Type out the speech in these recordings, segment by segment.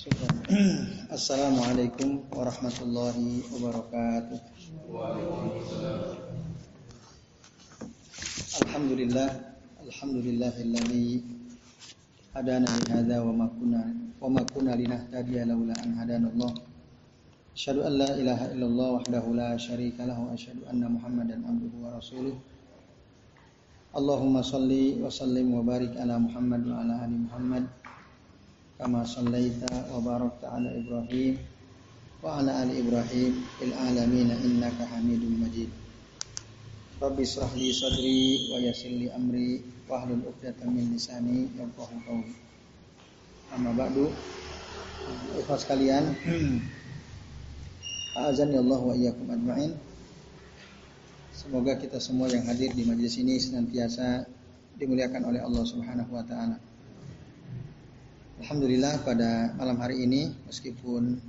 Assalamualaikum warahmatullahi wabarakatuh. Alhamdulillah, alhamdulillahilladzi hadana li hadza wa ma kunna wa ma kunna linahtadiya laula an hadanallah. Asyhadu an la ilaha illallah wahdahu la syarika lahu asyhadu anna Muhammadan abduhu wa rasuluh. Allahumma salli wa sallim wa barik ala Muhammad wa ala ali Muhammad wa ala ali Ibrahim fil alamin innaka Hamidum Majid. Rabbi israh li sadri wa yassir li amri wa hlul 'uqdatam min lisani yafqahu qawli. Amma ba'du. Ikhwas sekalian, Allah wa. Semoga kita semua yang hadir di majelis ini senantiasa dimuliakan oleh Allah Subhanahu wa taala. Alhamdulillah pada malam hari ini meskipun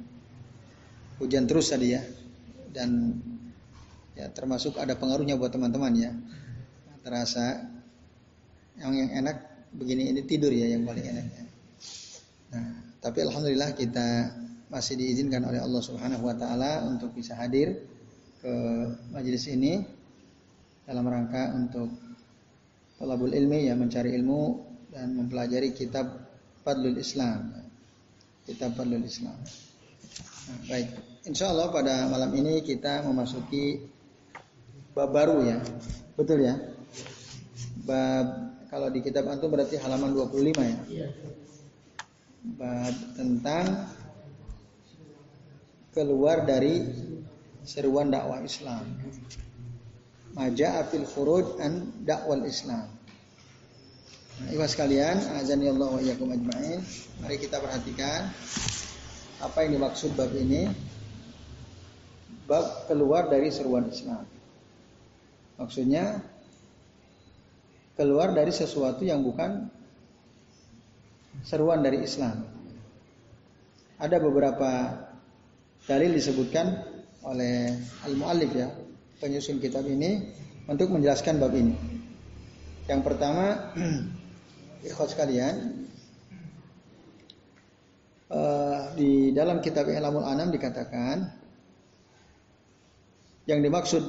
hujan terus tadi ya dan ya termasuk ada pengaruhnya buat teman-teman ya terasa yang yang enak begini ini tidur ya yang paling enak ya. Nah, tapi alhamdulillah kita masih diizinkan oleh Allah Subhanahu wa taala untuk bisa hadir ke majelis ini dalam rangka untuk talabul ilmi ya mencari ilmu dan mempelajari kitab Fadlul Islam. Kitab Fadlul Islam. Nah, baik, insya Allah pada malam ini kita memasuki bab baru ya, betul ya? Bab kalau di kitab antum berarti halaman 25 ya. Bab tentang keluar dari seruan dakwah Islam. Maja'a fil khuruj an dakwal Islam. Nah, sekalian, azan Allah wa iyyakum. Mari kita perhatikan apa yang dimaksud bab ini. Bab keluar dari seruan Islam. Maksudnya keluar dari sesuatu yang bukan seruan dari Islam. Ada beberapa dalil disebutkan oleh al-muallif ya, penyusun kitab ini untuk menjelaskan bab ini. Yang pertama ikhwas sekalian uh, di dalam kitab Ilamul Anam dikatakan yang dimaksud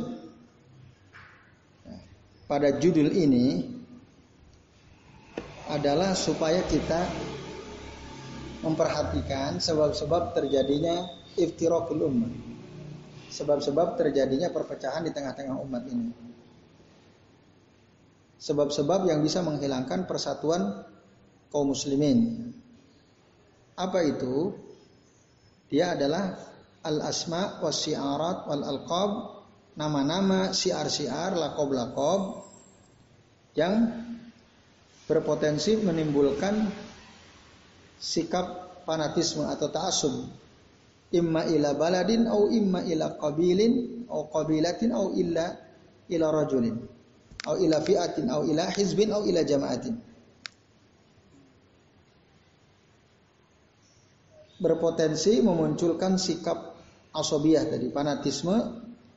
pada judul ini adalah supaya kita memperhatikan sebab-sebab terjadinya iftirakul ummah. Sebab-sebab terjadinya perpecahan di tengah-tengah umat ini sebab-sebab yang bisa menghilangkan persatuan kaum muslimin. Apa itu? Dia adalah al-asma was syiarat wal alqab, nama-nama siar-siar, lakob-lakob yang berpotensi menimbulkan sikap fanatisme atau ta'assub imma ila baladin au imma ila qabilin au qabilatin au illa ila rajulin au ila fi'atin au ila hizbin ila jama'atin. Berpotensi memunculkan sikap asobiah tadi, fanatisme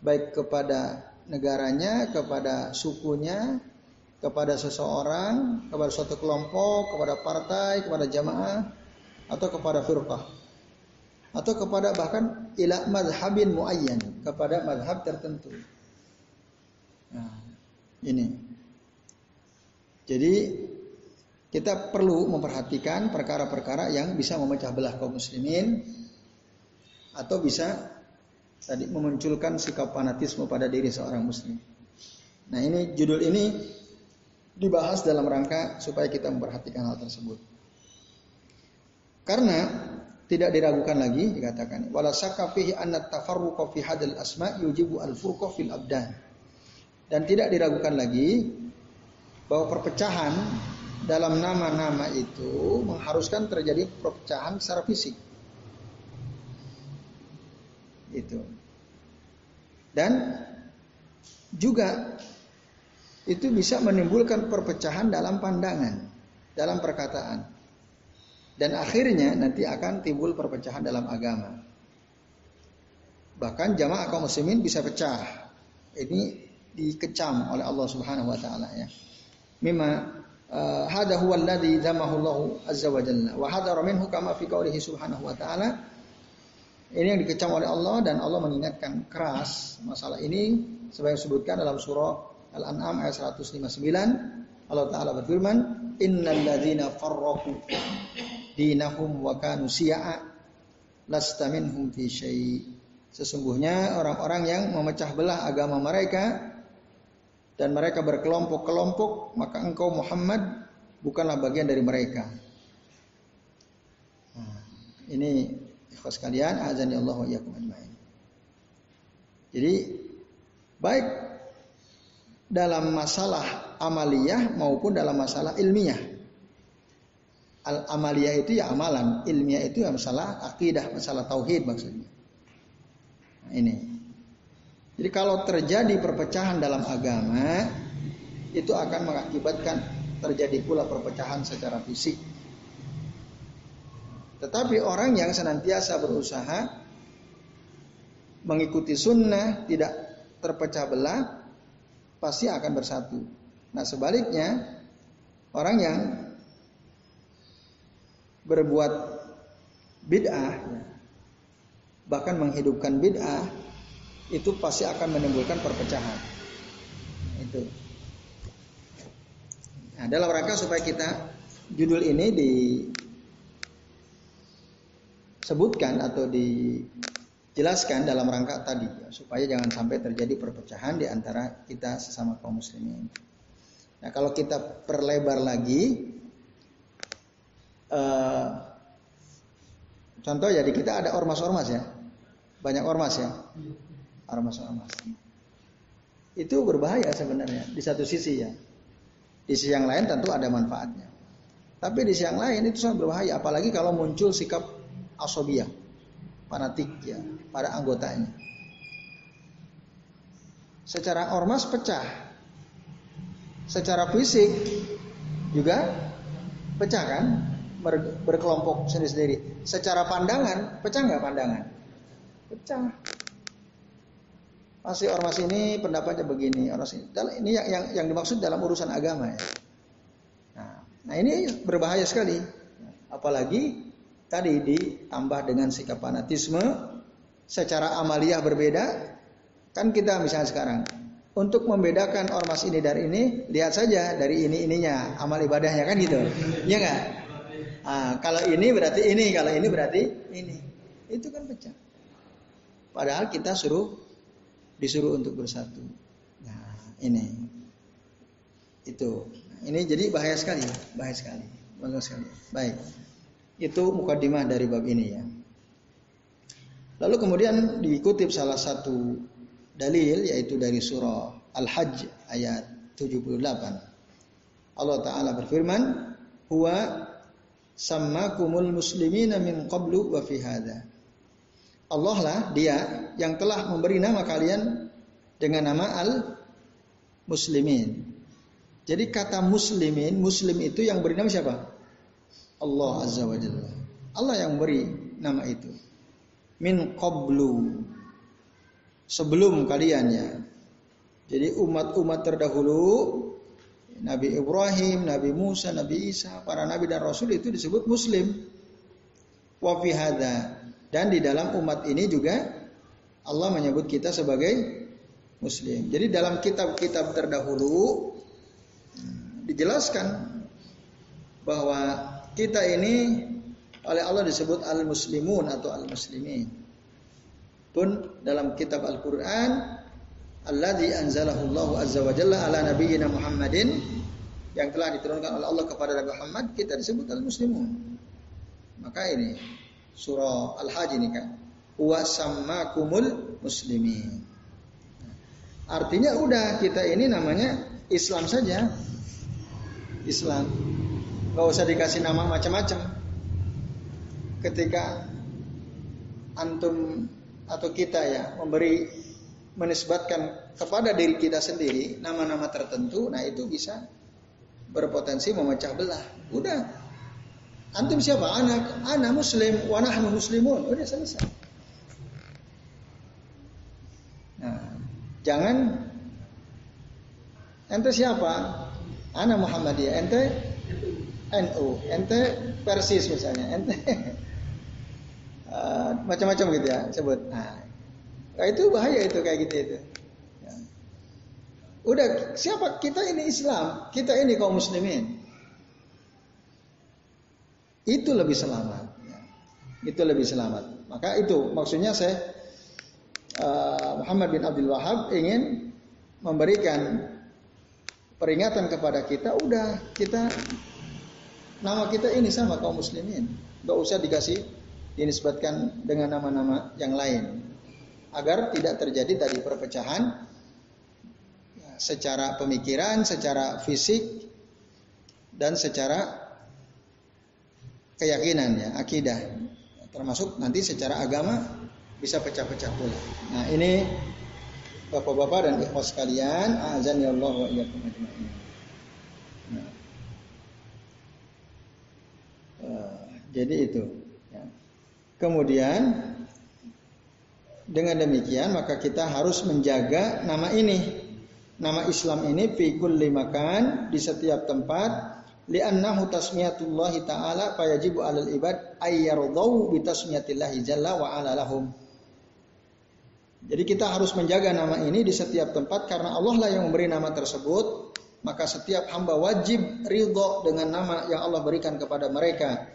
baik kepada negaranya, kepada sukunya, kepada seseorang, kepada suatu kelompok, kepada partai, kepada jamaah, atau kepada firqah. Atau kepada bahkan ila madhabin muayyan, kepada madhab tertentu. Nah, ini. Jadi kita perlu memperhatikan perkara-perkara yang bisa memecah belah kaum muslimin atau bisa tadi memunculkan sikap fanatisme pada diri seorang muslim. Nah, ini judul ini dibahas dalam rangka supaya kita memperhatikan hal tersebut. Karena tidak diragukan lagi dikatakan wala syakka fihi anna tafarruqa fi hadal asma yujibu al furqa fil abdan. Dan tidak diragukan lagi bahwa perpecahan dalam nama-nama itu mengharuskan terjadi perpecahan secara fisik. Itu. Dan juga itu bisa menimbulkan perpecahan dalam pandangan, dalam perkataan. Dan akhirnya nanti akan timbul perpecahan dalam agama. Bahkan jamaah kaum muslimin bisa pecah. Ini dikecam oleh Allah Subhanahu wa taala ya. Mimma uh, hada huwa alladhi dzamahu Allah azza wa jalla wa hadara minhu kama fi qoulihi subhanahu wa ta'ala. Ini yang dikecam oleh Allah dan Allah mengingatkan keras masalah ini sebagai disebutkan dalam surah Al-An'am ayat 159 Allah taala berfirman innal ladzina farraqu dinahum wa kanu siya'a lasta fi syai. Sesungguhnya orang-orang yang memecah belah agama mereka dan mereka berkelompok-kelompok, maka engkau Muhammad bukanlah bagian dari mereka. Nah, ini ikhwas kalian, azan ya Allah wa. Jadi baik dalam masalah amaliyah maupun dalam masalah ilmiah. Al amaliyah itu ya amalan, ilmiah itu ya masalah akidah, masalah tauhid maksudnya. Nah, ini. Jadi kalau terjadi perpecahan dalam agama, itu akan mengakibatkan terjadi pula perpecahan secara fisik. Tetapi orang yang senantiasa berusaha mengikuti sunnah, tidak terpecah belah, pasti akan bersatu. Nah sebaliknya, orang yang berbuat bid'ah, bahkan menghidupkan bid'ah, itu pasti akan menimbulkan perpecahan. Itu. Nah, dalam rangka supaya kita judul ini disebutkan atau dijelaskan dalam rangka tadi supaya jangan sampai terjadi perpecahan di antara kita sesama kaum muslimin. Nah, kalau kita perlebar lagi uh, contoh ya di kita ada ormas-ormas ya. Banyak ormas ya ormas-ormas. Itu berbahaya sebenarnya di satu sisi ya. Di sisi yang lain tentu ada manfaatnya. Tapi di sisi yang lain itu sangat berbahaya apalagi kalau muncul sikap asobia, fanatik ya pada anggotanya. Secara ormas pecah. Secara fisik juga pecah kan? Berkelompok sendiri-sendiri. Secara pandangan, pecah nggak pandangan? Pecah. Masih ormas ini pendapatnya begini, ormas ini. Ini yang, yang, yang dimaksud dalam urusan agama ya. Nah, nah ini berbahaya sekali. Apalagi tadi ditambah dengan sikap fanatisme secara amaliyah berbeda. Kan kita misalnya sekarang untuk membedakan ormas ini dari ini, lihat saja dari ini ininya amal ibadahnya kan gitu, ya nggak? Nah, kalau ini berarti ini, kalau ini berarti ini, itu kan pecah. Padahal kita suruh disuruh untuk bersatu. Nah, ini itu. Ini jadi bahaya sekali, bahaya sekali, bahaya sekali. Baik. Itu mukadimah dari bab ini ya. Lalu kemudian dikutip salah satu dalil yaitu dari surah Al-Hajj ayat 78. Allah taala berfirman, "Huwa sammakumul muslimina min qablu wa fi hadha." Allah lah dia yang telah memberi nama kalian dengan nama al muslimin. Jadi kata muslimin, muslim itu yang beri nama siapa? Allah Azza wa Jalla. Allah yang beri nama itu. Min qablu. Sebelum kalian ya. Jadi umat-umat terdahulu Nabi Ibrahim, Nabi Musa, Nabi Isa, para nabi dan rasul itu disebut muslim. Wa fi dan di dalam umat ini juga Allah menyebut kita sebagai muslim. Jadi dalam kitab-kitab terdahulu hmm, dijelaskan bahwa kita ini oleh Allah disebut al-muslimun atau al-muslimin. Pun dalam kitab Al-Qur'an alladzi anzalahu Allah azza wa jalla ala nabiyyina Muhammadin yang telah diturunkan oleh Allah kepada Nabi Muhammad kita disebut al-muslimun. Maka ini surah Al-Hajj ini kan. Wa sammakumul muslimin. Artinya udah kita ini namanya Islam saja. Islam. Gak usah dikasih nama macam-macam. Ketika antum atau kita ya memberi menisbatkan kepada diri kita sendiri nama-nama tertentu, nah itu bisa berpotensi memecah belah. Udah Antum siapa? Anak, anak muslim, wa muslimun. Udah selesai. Nah, jangan ente siapa? Ana Muhammadiyah, ente NU, ente Persis misalnya, ente uh, macam-macam gitu ya sebut. Nah, nah, itu bahaya itu kayak gitu itu. Ya. Udah siapa kita ini Islam, kita ini kaum muslimin. Itu lebih selamat. Itu lebih selamat. Maka itu maksudnya saya uh, Muhammad bin Abdul Wahab ingin memberikan peringatan kepada kita, udah kita nama kita ini sama kaum muslimin, nggak usah dikasih dinisbatkan dengan nama-nama yang lain, agar tidak terjadi tadi perpecahan ya, secara pemikiran, secara fisik, dan secara keyakinan ya, akidah. Termasuk nanti secara agama bisa pecah-pecah pula. Nah, ini Bapak-bapak dan ikhwas sekalian, azan ya Allah wa iyyakum ajma'in. Nah. Uh, jadi itu. Ya. Kemudian dengan demikian maka kita harus menjaga nama ini. Nama Islam ini fi kulli makan di setiap tempat li'annahu tasmiyatullah ta'ala fayajibu 'alal ibad ayyardau bi tasmiyatillahi jalla wa 'ala lahum. Jadi kita harus menjaga nama ini di setiap tempat karena Allah lah yang memberi nama tersebut. Maka setiap hamba wajib ridho dengan nama yang Allah berikan kepada mereka.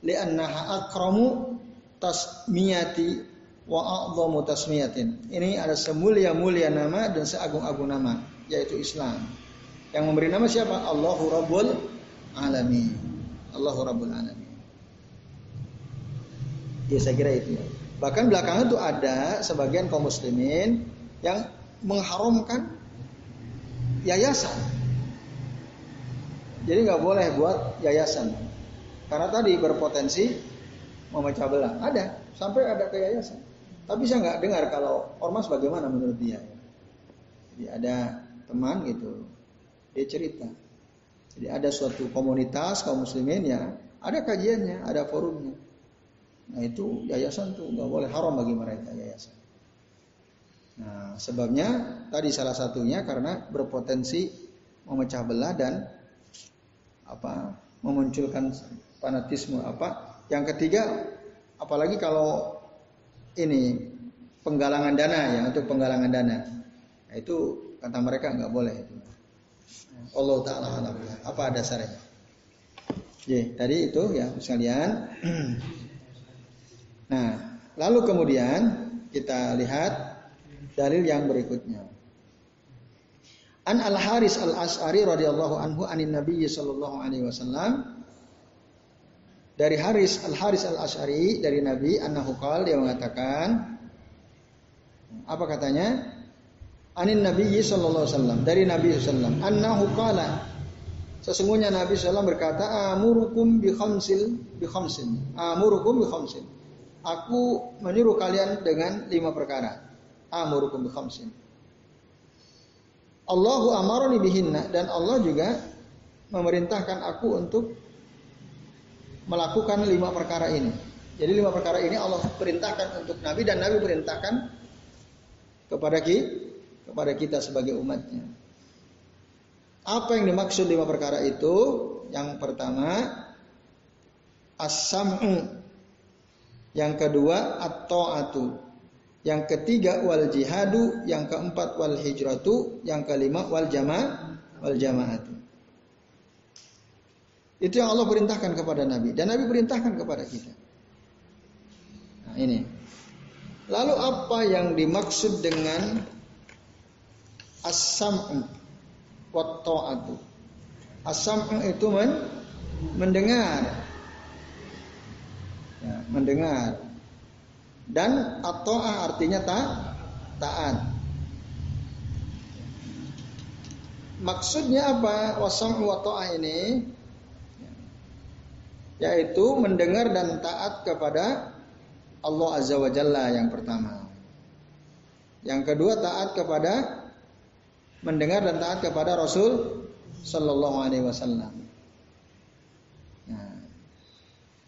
Li'annaha akramu tasmiyati wa a'zamu tasmiyatin. Ini ada semulia-mulia nama dan seagung-agung nama, yaitu Islam. Yang memberi nama siapa? Allahu Rabbul Alamin. Allahu Rabbul Alamin. Ya saya kira itu ya. Bahkan belakangan itu ada sebagian kaum muslimin yang mengharamkan yayasan. Jadi nggak boleh buat yayasan. Karena tadi berpotensi memecah belah. Ada, sampai ada ke yayasan. Tapi saya nggak dengar kalau ormas bagaimana menurut dia. Jadi ada teman gitu, dia cerita. Jadi ada suatu komunitas kaum muslimin ya, ada kajiannya, ada forumnya. Nah itu yayasan tuh nggak boleh haram bagi mereka yayasan. Nah sebabnya tadi salah satunya karena berpotensi memecah belah dan apa memunculkan fanatisme apa. Yang ketiga apalagi kalau ini penggalangan dana ya untuk penggalangan dana. Nah, itu kata mereka nggak boleh itu. Allah taala Apa dasarnya? Jadi tadi itu ya sekalian. Nah, lalu kemudian kita lihat dalil yang berikutnya. An Al Haris Al As'ari radhiyallahu anhu anin Nabi sallallahu alaihi wasallam dari Haris Al Haris Al As'ari dari Nabi annahu qal dia mengatakan apa katanya? Anin Nabi sallallahu alaihi wasallam dari Nabi sallallahu alaihi wasallam annahu qala sesungguhnya Nabi sallallahu berkata amurukum bi khamsil bi khamsin amurukum bi khamsin Aku menyuruh kalian dengan lima perkara. Amurukum bi khamsin. Allahu amaroni bihinna dan Allah juga memerintahkan aku untuk melakukan lima perkara ini. Jadi lima perkara ini Allah perintahkan untuk Nabi dan Nabi perintahkan kepada kita, kepada kita sebagai umatnya. Apa yang dimaksud lima perkara itu? Yang pertama, as-sam'u yang kedua at-ta'atu. Yang ketiga wal jihadu, yang keempat wal hijratu, yang kelima wal jama wal jamaatu. Itu yang Allah perintahkan kepada Nabi dan Nabi perintahkan kepada kita. Nah, ini. Lalu apa yang dimaksud dengan as-sam'u wa ta'atu? Itu men mendengar, ya, mendengar. Dan atau artinya ta, taat maksudnya apa? Wasam wa ini yaitu mendengar dan taat kepada Allah Azza wa Jalla yang pertama. Yang kedua taat kepada mendengar dan taat kepada Rasul Sallallahu Alaihi Wasallam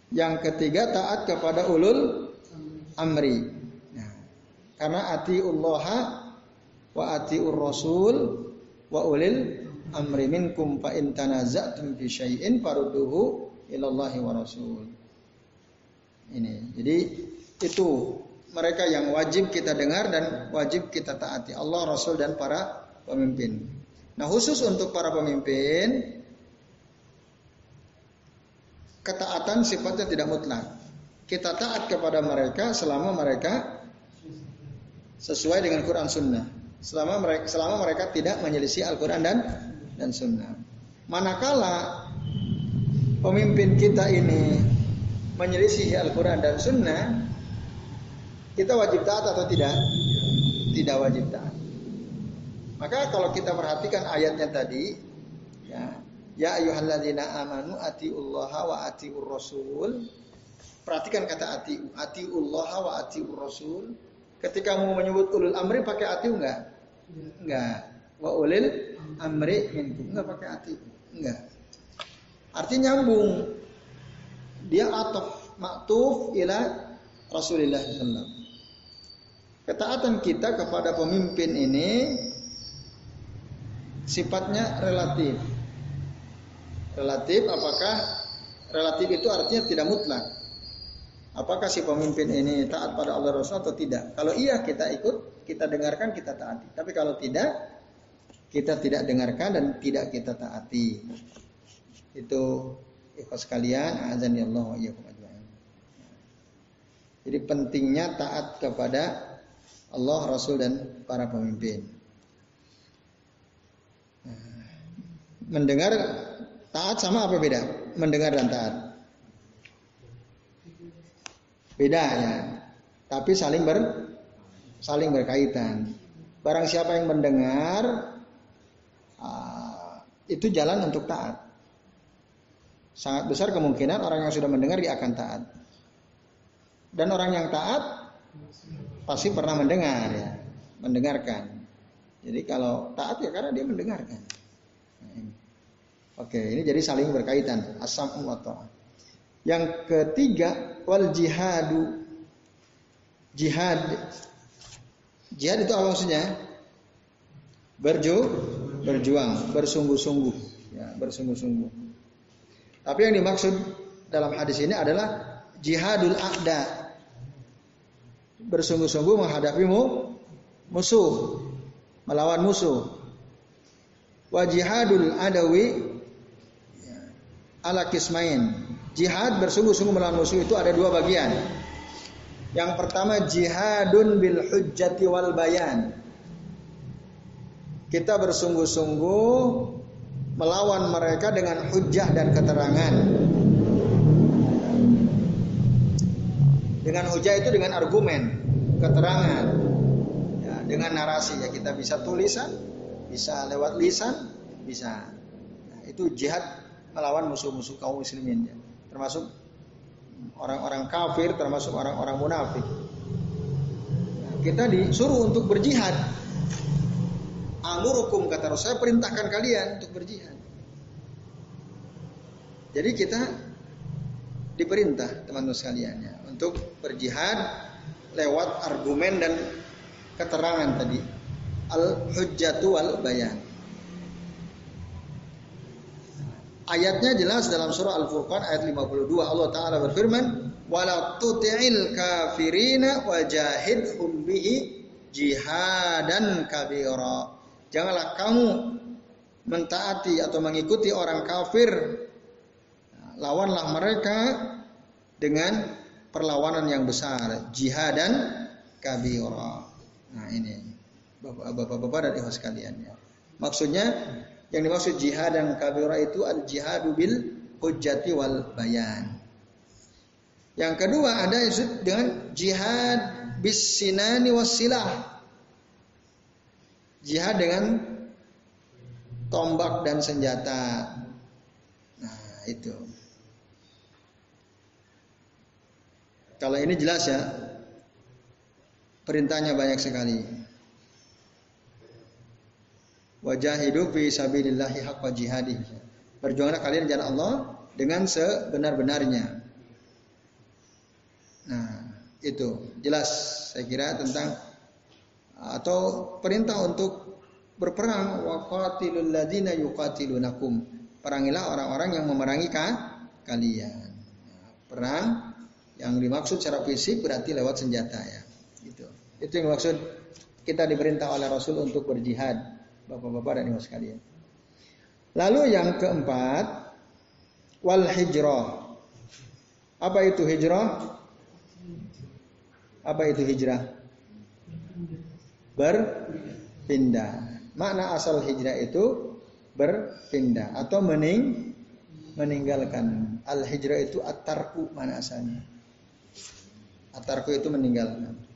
Yang ketiga taat kepada ulul amri. Nah, karena ati Allah wa ati rasul wa ulil amri minkum fa in tanaza'tum fi syai'in farudduhu ilallahi wa rasul. Ini. Jadi itu mereka yang wajib kita dengar dan wajib kita taati Allah, Rasul dan para pemimpin. Nah, khusus untuk para pemimpin ketaatan sifatnya tidak mutlak. Kita taat kepada mereka selama mereka sesuai dengan Quran Sunnah. Selama mereka selama mereka tidak menyelisih Al-Quran dan dan Sunnah. Manakala pemimpin kita ini menyelisih Al-Quran dan Sunnah, kita wajib taat atau tidak? Tidak wajib taat. Maka kalau kita perhatikan ayatnya tadi, ya, ya ayyuhalladzina amanu atiullaha wa atiur rasul. Perhatikan kata ati, atiullaha wa atiur rasul. Ketika mau menyebut ulul amri pakai atiu enggak? Enggak. Wa ulil amri minkum enggak pakai ati. Enggak. Artinya nyambung. Dia ataf maktuf ila Rasulullah sallallahu Ketaatan kita kepada pemimpin ini sifatnya relatif. Relatif apakah relatif itu artinya tidak mutlak. Apakah si pemimpin ini taat pada Allah Rasul atau tidak? Kalau iya kita ikut, kita dengarkan, kita taati. Tapi kalau tidak, kita tidak dengarkan dan tidak kita taati. Itu ikhlas sekalian, azan ya Allah wa Jadi pentingnya taat kepada Allah, Rasul dan para pemimpin. Mendengar taat sama apa beda? Mendengar dan taat. Beda ya. Tapi saling ber saling berkaitan. Barang siapa yang mendengar uh, itu jalan untuk taat. Sangat besar kemungkinan orang yang sudah mendengar dia akan taat. Dan orang yang taat pasti pernah mendengar ya, mendengarkan. Jadi kalau taat ya karena dia mendengarkan. Oke, ini jadi saling berkaitan. Asam wa Yang ketiga, wal jihadu. Jihad. Jihad itu apa maksudnya? Berju, berjuang, bersungguh-sungguh, ya, bersungguh-sungguh. Tapi yang dimaksud dalam hadis ini adalah jihadul a'da. Bersungguh-sungguh menghadapi musuh, melawan musuh. Wa jihadul adawi ala kismain Jihad bersungguh-sungguh melawan musuh itu ada dua bagian. Yang pertama jihadun bil hujjati wal bayan. Kita bersungguh-sungguh melawan mereka dengan hujjah dan keterangan. Dengan hujjah itu dengan argumen, keterangan, dengan narasi ya kita bisa tulisan, bisa lewat lisan, bisa. Nah, itu jihad melawan musuh-musuh kaum muslimin. Ya termasuk orang-orang kafir, termasuk orang-orang munafik. kita disuruh untuk berjihad. Amurukum kata Rasul, saya perintahkan kalian untuk berjihad. Jadi kita diperintah teman-teman sekalian ya, untuk berjihad lewat argumen dan keterangan tadi. Al-hujjatu wal bayan. Ayatnya jelas dalam surah Al-Furqan ayat 52 Allah taala berfirman wala tuti'il kafirina wajahidhum bihi jihadan kabira. Janganlah kamu mentaati atau mengikuti orang kafir. Lawanlah mereka dengan perlawanan yang besar, jihadan kabira. Nah, ini Bapak-bapak dan ibu sekalian ya. Maksudnya yang dimaksud jihad dan kabira itu al jihadu bil hujjati wal bayan. Yang kedua ada dengan jihad bis sinani was. Jihad dengan tombak dan senjata. Nah, itu. Kalau ini jelas ya. Perintahnya banyak sekali. Wajahidu fi sabilillahi haqqa jihadi. Berjuanglah kalian jalan Allah dengan sebenar-benarnya. Nah, itu jelas saya kira tentang atau perintah untuk berperang wa qatilul ladzina yuqatilunakum. Perangilah orang-orang yang memerangi kalian. Perang yang dimaksud secara fisik berarti lewat senjata ya. Itu. Yang maksud kita diperintah oleh Rasul untuk berjihad. Bapak-bapak dan ibu sekalian. Lalu yang keempat wal hijrah. Apa itu hijrah? Apa itu hijrah? Berpindah. Makna asal hijrah itu berpindah atau mening meninggalkan. Al hijrah itu atarku mana asalnya? Atarku itu meninggalkan.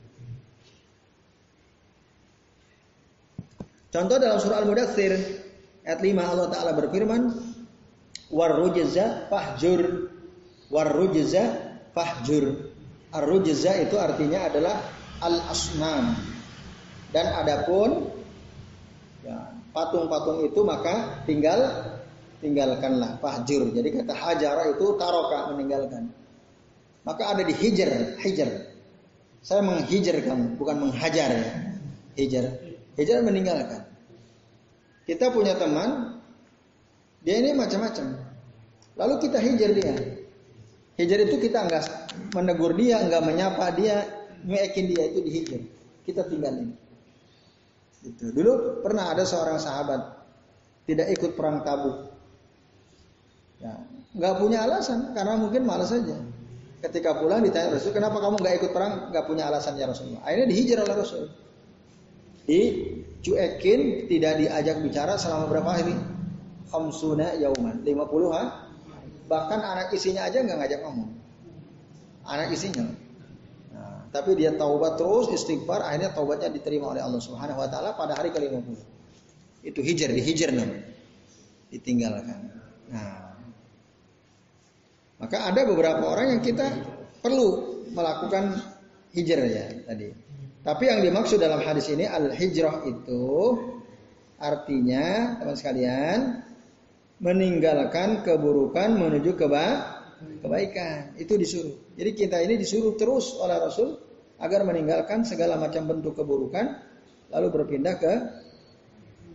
Contoh dalam surah Al-Mudathir ayat 5 Allah Ta'ala berfirman Warrujza fahjur Warrujza fahjur Ar-rujza itu artinya adalah al-asnam. Dan adapun ya, patung-patung itu maka tinggal tinggalkanlah fahjur. Jadi kata hajar itu taroka meninggalkan. Maka ada di hijar, hijar. Saya menghijar kamu, bukan menghajar ya. Hijar. Hijar meninggalkan. Kita punya teman, dia ini macam-macam. Lalu kita hijar dia. Hijar itu kita enggak menegur dia, enggak menyapa dia, nyekin dia itu dihijar. Kita tinggalin. Itu. Dulu pernah ada seorang sahabat tidak ikut perang Tabuk. Ya, nggak punya alasan karena mungkin malas saja. Ketika pulang ditanya Rasul, kenapa kamu nggak ikut perang? Nggak punya alasan ya Rasulullah. Akhirnya dihijar oleh Rasul. Dicuekin, tidak diajak bicara selama berapa hari? Khamsuna yauman, 50 ha? Bahkan anak isinya aja nggak ngajak ngomong. Anak isinya. Nah, tapi dia taubat terus istighfar, akhirnya taubatnya diterima oleh Allah Subhanahu wa taala pada hari ke-50. Itu hijr, dihijar namanya. Ditinggalkan. Nah, maka ada beberapa orang yang kita perlu melakukan hijrah ya tadi. Tapi yang dimaksud dalam hadis ini al-hijrah itu artinya teman sekalian meninggalkan keburukan menuju keba kebaikan. Itu disuruh. Jadi kita ini disuruh terus oleh Rasul agar meninggalkan segala macam bentuk keburukan lalu berpindah ke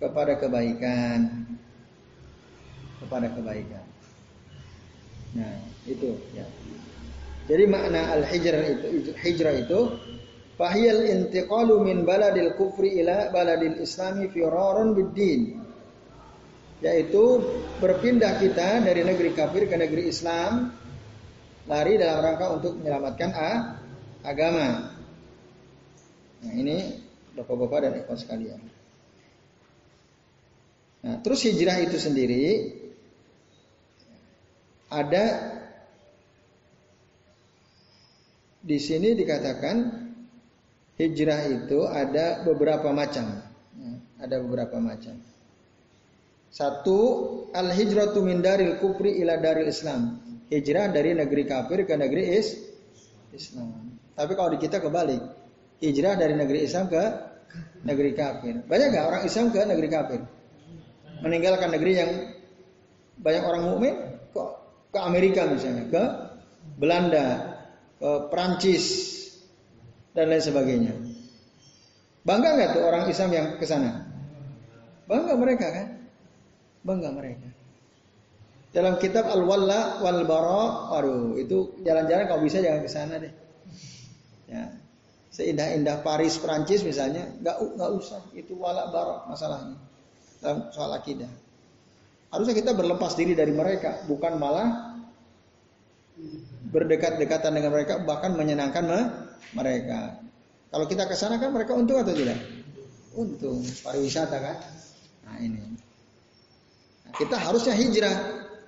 kepada kebaikan. Kepada kebaikan. Nah, itu ya. Jadi makna al-hijrah itu hijrah itu fahiyal intiqalu min baladil kufri ila baladil islami firarun bid-din. Yaitu berpindah kita dari negeri kafir ke negeri Islam lari dalam rangka untuk menyelamatkan a, agama. Nah, ini Bapak-bapak dan ikhwan sekalian. Nah, terus hijrah itu sendiri ada di sini dikatakan hijrah itu ada beberapa macam. Ya, ada beberapa macam. Satu, al hijratu min daril kufri ila daril Islam. Hijrah dari negeri kafir ke negeri is Islam. Tapi kalau di kita kebalik, hijrah dari negeri Islam ke negeri kafir. Banyak gak orang Islam ke negeri kafir? Meninggalkan negeri yang banyak orang mukmin kok ke Amerika misalnya, ke Belanda, ke Prancis dan lain sebagainya. Bangga nggak tuh orang Islam yang ke sana? Bangga mereka kan? Bangga mereka. Dalam kitab Al-Walla wal Bara, waduh, itu jalan-jalan kalau bisa jangan ke sana deh. Ya. Seindah-indah Paris Prancis misalnya, nggak nggak usah. Itu wala bara masalahnya dalam soal akidah. Harusnya kita berlepas diri dari mereka, bukan malah berdekat-dekatan dengan mereka, bahkan menyenangkan mereka. Kalau kita ke sana kan mereka untung atau tidak? Untung, pariwisata kan? Nah ini. Nah, kita harusnya hijrah,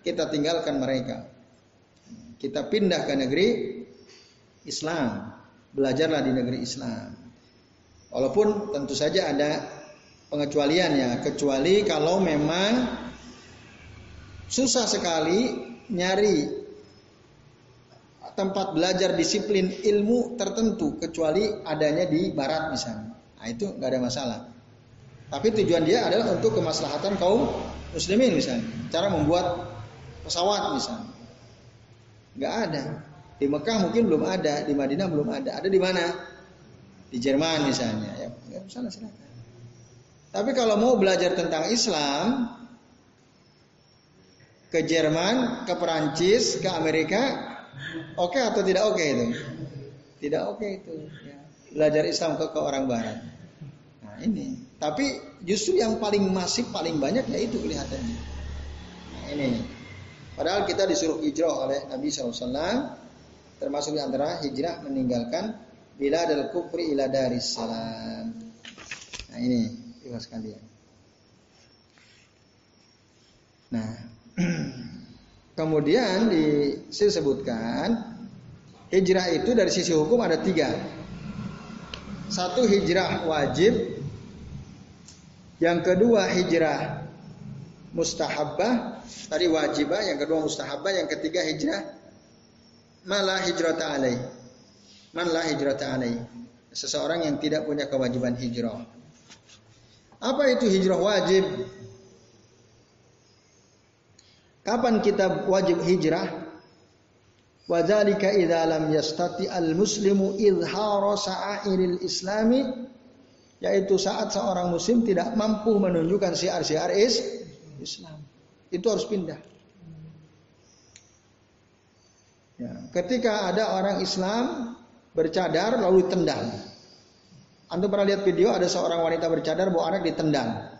kita tinggalkan mereka. Kita pindah ke negeri Islam, belajarlah di negeri Islam. Walaupun tentu saja ada pengecualian ya, kecuali kalau memang Susah sekali nyari tempat belajar disiplin ilmu tertentu kecuali adanya di barat misalnya. Nah itu nggak ada masalah. Tapi tujuan dia adalah untuk kemaslahatan kaum muslimin misalnya. Cara membuat pesawat misalnya. Nggak ada. Di Mekah mungkin belum ada, di Madinah belum ada. Ada di mana? Di Jerman misalnya. Ya, nggak masalah silakan. Tapi kalau mau belajar tentang Islam, ke Jerman, ke Perancis, ke Amerika, oke okay atau tidak oke okay itu? Tidak oke okay itu. Ya. Belajar Islam ke, ke orang Barat. Nah ini. Tapi justru yang paling masif, paling banyak ya itu kelihatannya. Nah ini. Padahal kita disuruh hijrah oleh Nabi SAW. Termasuk di antara hijrah meninggalkan bila adalah kufri ila salam. Nah ini, ibu sekalian. Nah, kemudian disebutkan hijrah itu dari sisi hukum ada tiga. Satu hijrah wajib, yang kedua hijrah mustahabbah, tadi wajibah, yang kedua mustahabbah, yang ketiga hijrah malah hijrah alaih. Malah hijrah alaih. Seseorang yang tidak punya kewajiban hijrah. Apa itu hijrah wajib? Kapan kita wajib hijrah? Wadzalika idza lam yastati al-muslimu izhara sa'airil islami yaitu saat seorang muslim tidak mampu menunjukkan syiar-syiar Islam. Itu harus pindah. Ya, ketika ada orang Islam bercadar lalu ditendang. Anda pernah lihat video ada seorang wanita bercadar bawa anak ditendang.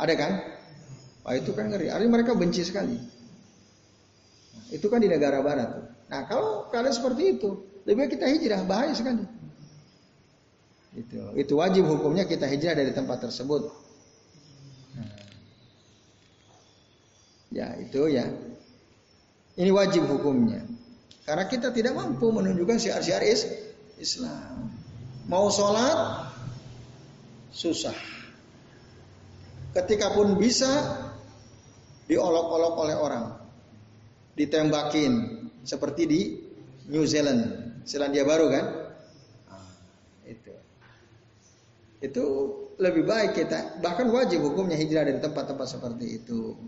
Ada kan? Wah itu kan ngeri. Artinya mereka benci sekali. Itu kan di negara barat. Nah kalau kalian seperti itu, lebih baik kita hijrah, bahaya sekali. Itu, itu wajib hukumnya kita hijrah dari tempat tersebut. Ya itu ya. Ini wajib hukumnya. Karena kita tidak mampu menunjukkan syiar-syiar Islam. Mau sholat susah. Ketika pun bisa diolok-olok oleh orang, ditembakin seperti di New Zealand, Selandia Baru kan? Ah, itu, itu lebih baik kita, bahkan wajib hukumnya hijrah dari tempat-tempat seperti itu.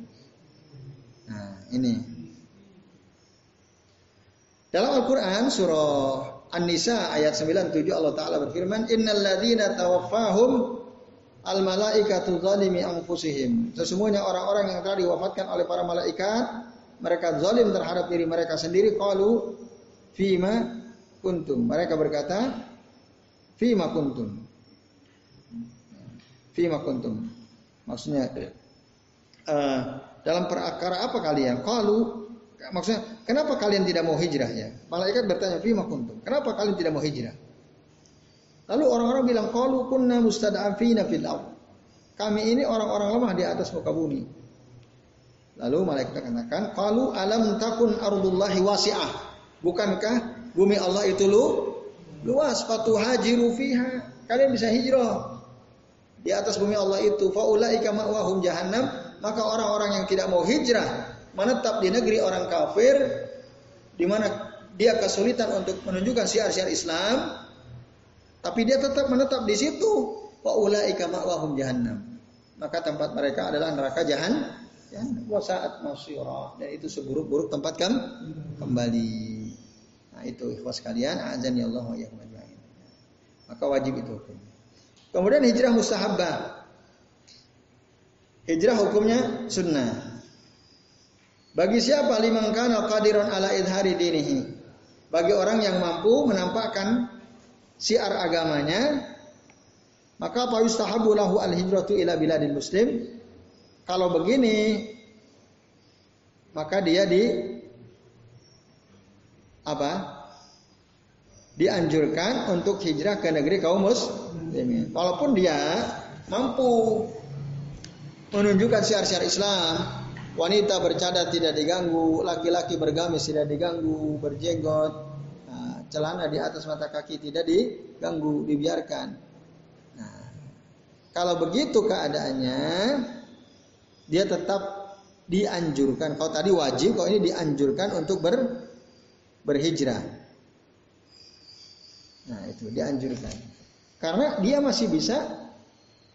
Nah, ini dalam Al-Quran surah An-Nisa ayat 97 Allah Ta'ala berfirman Innal ladhina tawaffahum al malaikatu zalimi anfusihim. Sesungguhnya orang-orang yang telah diwafatkan oleh para malaikat, mereka zalim terhadap diri mereka sendiri qalu fima kuntum. Mereka berkata fima kuntum. Fima kuntum. Maksudnya uh, dalam perkara apa kalian? Qalu maksudnya kenapa kalian tidak mau hijrah ya? Malaikat bertanya fima kuntum. Kenapa kalian tidak mau hijrah? Lalu orang-orang bilang qalu kunna mustad'afina fil ard. Kami ini orang-orang lemah di atas muka bumi. Lalu malaikat katakan, "Qalu alam takun ardullahi wasi'ah." Bukankah bumi Allah itu lu luas fatuhajiru fiha? Kalian bisa hijrah di atas bumi Allah itu. Faulaika ma'wahum jahannam. Maka orang-orang yang tidak mau hijrah menetap di negeri orang kafir di mana dia kesulitan untuk menunjukkan syiar-syiar Islam, tapi dia tetap menetap di situ. Wa ulaika ma'wahum jahannam. Maka tempat mereka adalah neraka jahan wa saat dan itu seburuk-buruk tempat kan kembali. Nah, itu ikhwas kalian, azan ya Allah wa Maka wajib itu hukum. Kemudian hijrah mustahabbah. Hijrah hukumnya sunnah. Bagi siapa liman kana qadiran ala idhari dinihi? Bagi orang yang mampu menampakkan siar agamanya, maka apa yustahabu lahu al hijratu ila biladil muslim? Kalau begini, maka dia di apa? Dianjurkan untuk hijrah ke negeri kaum muslimin. Walaupun dia mampu menunjukkan siar-siar Islam, wanita bercadar tidak diganggu, laki-laki bergamis tidak diganggu, berjenggot, celana di atas mata kaki tidak diganggu, dibiarkan. Nah, kalau begitu keadaannya, dia tetap dianjurkan. Kalau tadi wajib, kalau ini dianjurkan untuk ber, berhijrah. Nah itu dianjurkan. Karena dia masih bisa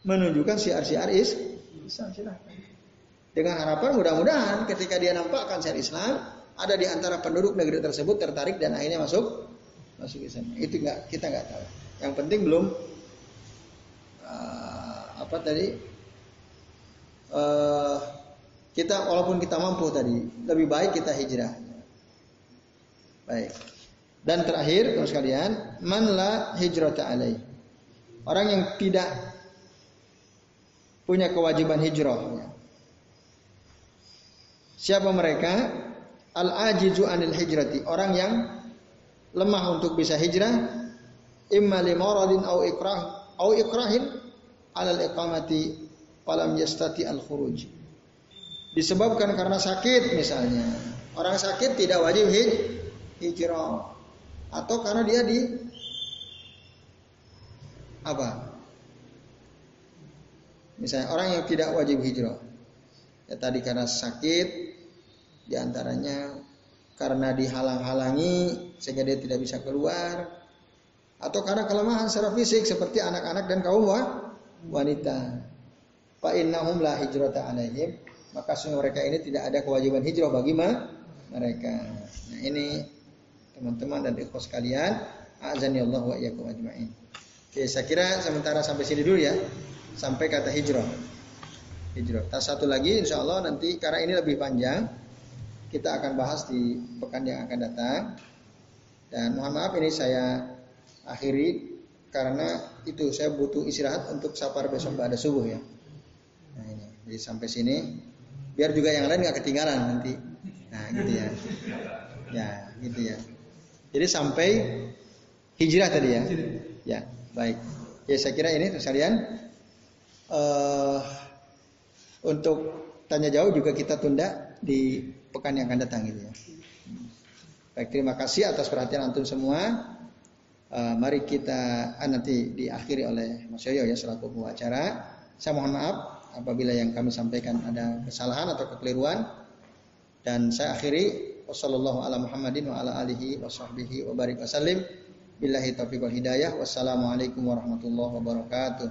menunjukkan siar-siar. Silahkan. Dengan harapan mudah-mudahan ketika dia nampakkan siar Islam, ada di antara penduduk negeri tersebut tertarik dan akhirnya masuk masuk Islam. Itu enggak kita nggak tahu. Yang penting belum uh, apa tadi uh, kita walaupun kita mampu tadi lebih baik kita hijrah. Baik. Dan terakhir teman sekalian, man la hijrata alaih. Orang yang tidak punya kewajiban hijrah. Siapa mereka? Al-ajizu anil hijrati. Orang yang lemah untuk bisa hijrah. Imma limaradin au ikrah au ikrahin alal iqamati falam yastati al khuruj. Disebabkan karena sakit misalnya. Orang sakit tidak wajib hijrah. Atau karena dia di apa? Misalnya orang yang tidak wajib hijrah. Ya tadi karena sakit di antaranya karena dihalang-halangi sehingga dia tidak bisa keluar atau karena kelemahan secara fisik seperti anak-anak dan kaum wanita. Fa innahum la hijrata alaihim, maka sungguh mereka ini tidak ada kewajiban hijrah bagi mereka. Nah, ini teman-teman dan ikhwas sekalian, azani Allah wa iyyakum ajmain. Oke, saya kira sementara sampai sini dulu ya. Sampai kata hijrah. Hijrah. Tas satu lagi insya Allah nanti karena ini lebih panjang kita akan bahas di pekan yang akan datang. Dan mohon maaf ini saya akhiri karena itu saya butuh istirahat untuk sapar besok pada subuh ya. Nah ini, jadi sampai sini biar juga yang lain nggak ketinggalan nanti. Nah gitu ya. Ya gitu ya. Jadi sampai hijrah tadi ya. Ya baik. Ya saya kira ini sekalian uh, untuk tanya jauh juga kita tunda di pekan yang akan datang gitu ya. Baik terima kasih atas perhatian antum semua. Uh, mari kita uh, nanti diakhiri oleh Mas Yoyo ya selaku pembicara. Saya mohon maaf apabila yang kami sampaikan ada kesalahan atau kekeliruan. Dan saya akhiri. Wassalamualaikum warahmatullahi wabarakatuh